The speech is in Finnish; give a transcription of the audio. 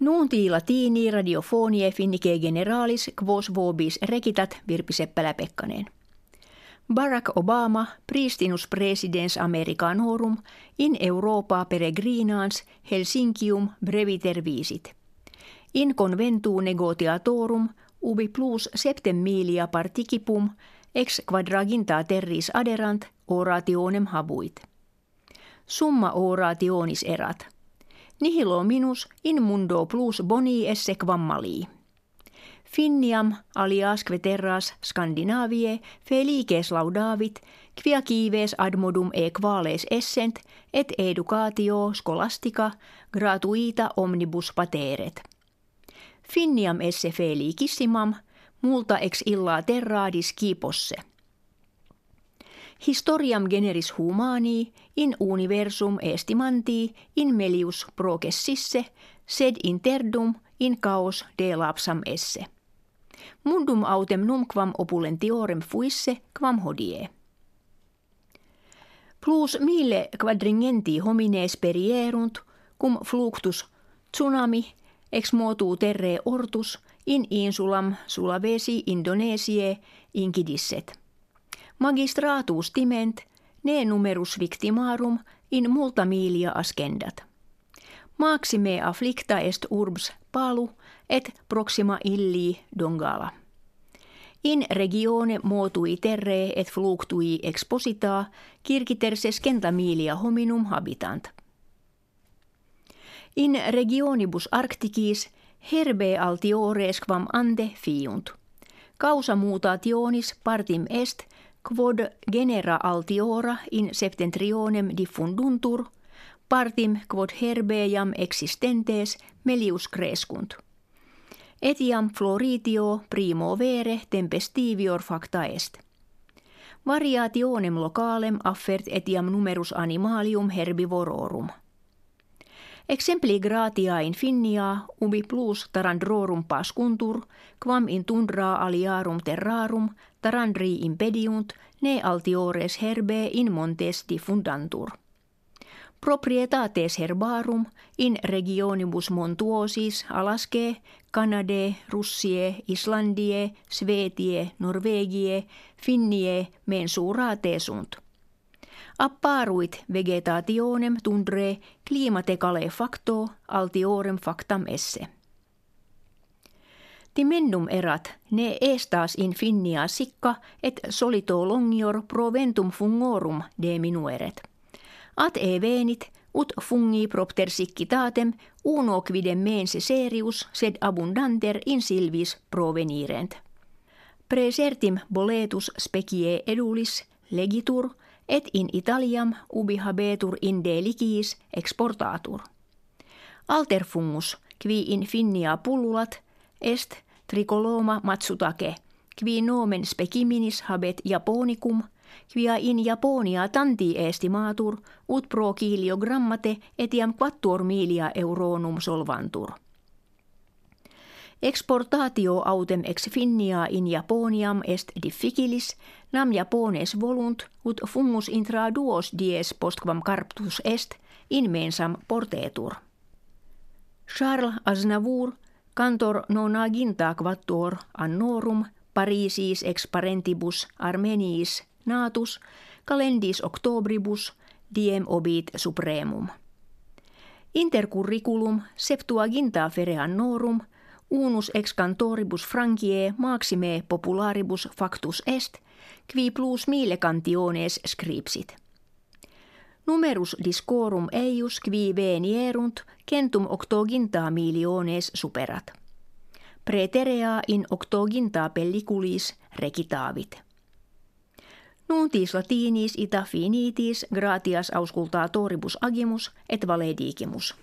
Nuunti latini radiofonie finnike generalis quos vobis rekitat Virpi Seppälä-Pekkanen. Barack Obama pristinus presidens Americanorum in Europa peregrinans Helsinkium breviter visit. In conventu negotiatorum ubi plus septemilia participum ex quadraginta terris aderant orationem habuit. Summa orationis erat – Nihilo minus in mundo plus boni esse quam malii. Finniam aliasque terras Scandinavie felices laudavit, quia kives admodum e quales essent, et educatio scholastica gratuita omnibus pateret. Finniam esse felicissimam, multa ex illa terradis kiposse. Historiam generis humani in universum estimanti in melius progressisse sed interdum in caos de lapsam esse. Mundum autem numquam opulentiorem fuisse quam hodie. Plus mille quadringenti homines perierunt, cum fluctus tsunami ex motu terre ortus in insulam Sulawesi Indonesiae incidisset magistratus timent ne numerus victimarum in multa milia ascendat. Maxime afflicta est urbs palu et proxima illi dongala. In regione motui terre et fluctui exposita kirkiter sescenta milia hominum habitant. In regionibus arcticis herbe altiores quam ante fiunt. Causa mutationis partim est quod genera altiora in septentrionem diffunduntur, partim quod herbeam existentes melius crescunt. Etiam floritio primo vere tempestivior facta est. Variationem localem affert etiam numerus animalium herbivororum. Exempli gratia in finnia ubi plus tarandrorum pascuntur, quam in tundra aliarum terrarum tarandri impediunt ne altiores herbe in montes diffundantur. Proprietates herbarum in regionibus montuosis Alaske, Kanade, Russie, Islandie, Svetie, Norvegie, Finnie mensurate sunt. Apparuit vegetationem tundre climate cale facto altiorem factam esse. Timendum erat ne estas in finnia sikka et solito longior proventum fungorum de minueret. At e venit ut fungi propter siccitatem uno quidem mense serius sed abundanter in silvis provenirent. Presertim boletus specie edulis legitur et in Italiam ubi habetur in de licis exportatur. Alter fungus qui in finnia pullulat est tricoloma matsutake, qui nomen speciminis habet japonicum, quia in Japonia tanti estimatur, ut pro kiliogrammate etiam quattuor milia euronum solvantur. Exportatio autem ex finnia in Japoniam est difficilis, nam Japones volunt, ut fungus intra duos dies postquam carptus est, in mensam portetur. Charles Aznavour Cantor nonaginta quattuor annorum Parisis ex parentibus Armeniis natus calendis octobribus diem obit supremum. Intercurriculum septuaginta fere annorum unus ex cantoribus Frankie maxime popularibus factus est, qui plus mille cantiones scripsit – Numerus discorum eius qui venierunt centum octoginta miliones superat. Preterea in octoginta pelliculis recitavit. Nuntis latinis ita finitis gratias auscultatoribus agimus et valedigimus.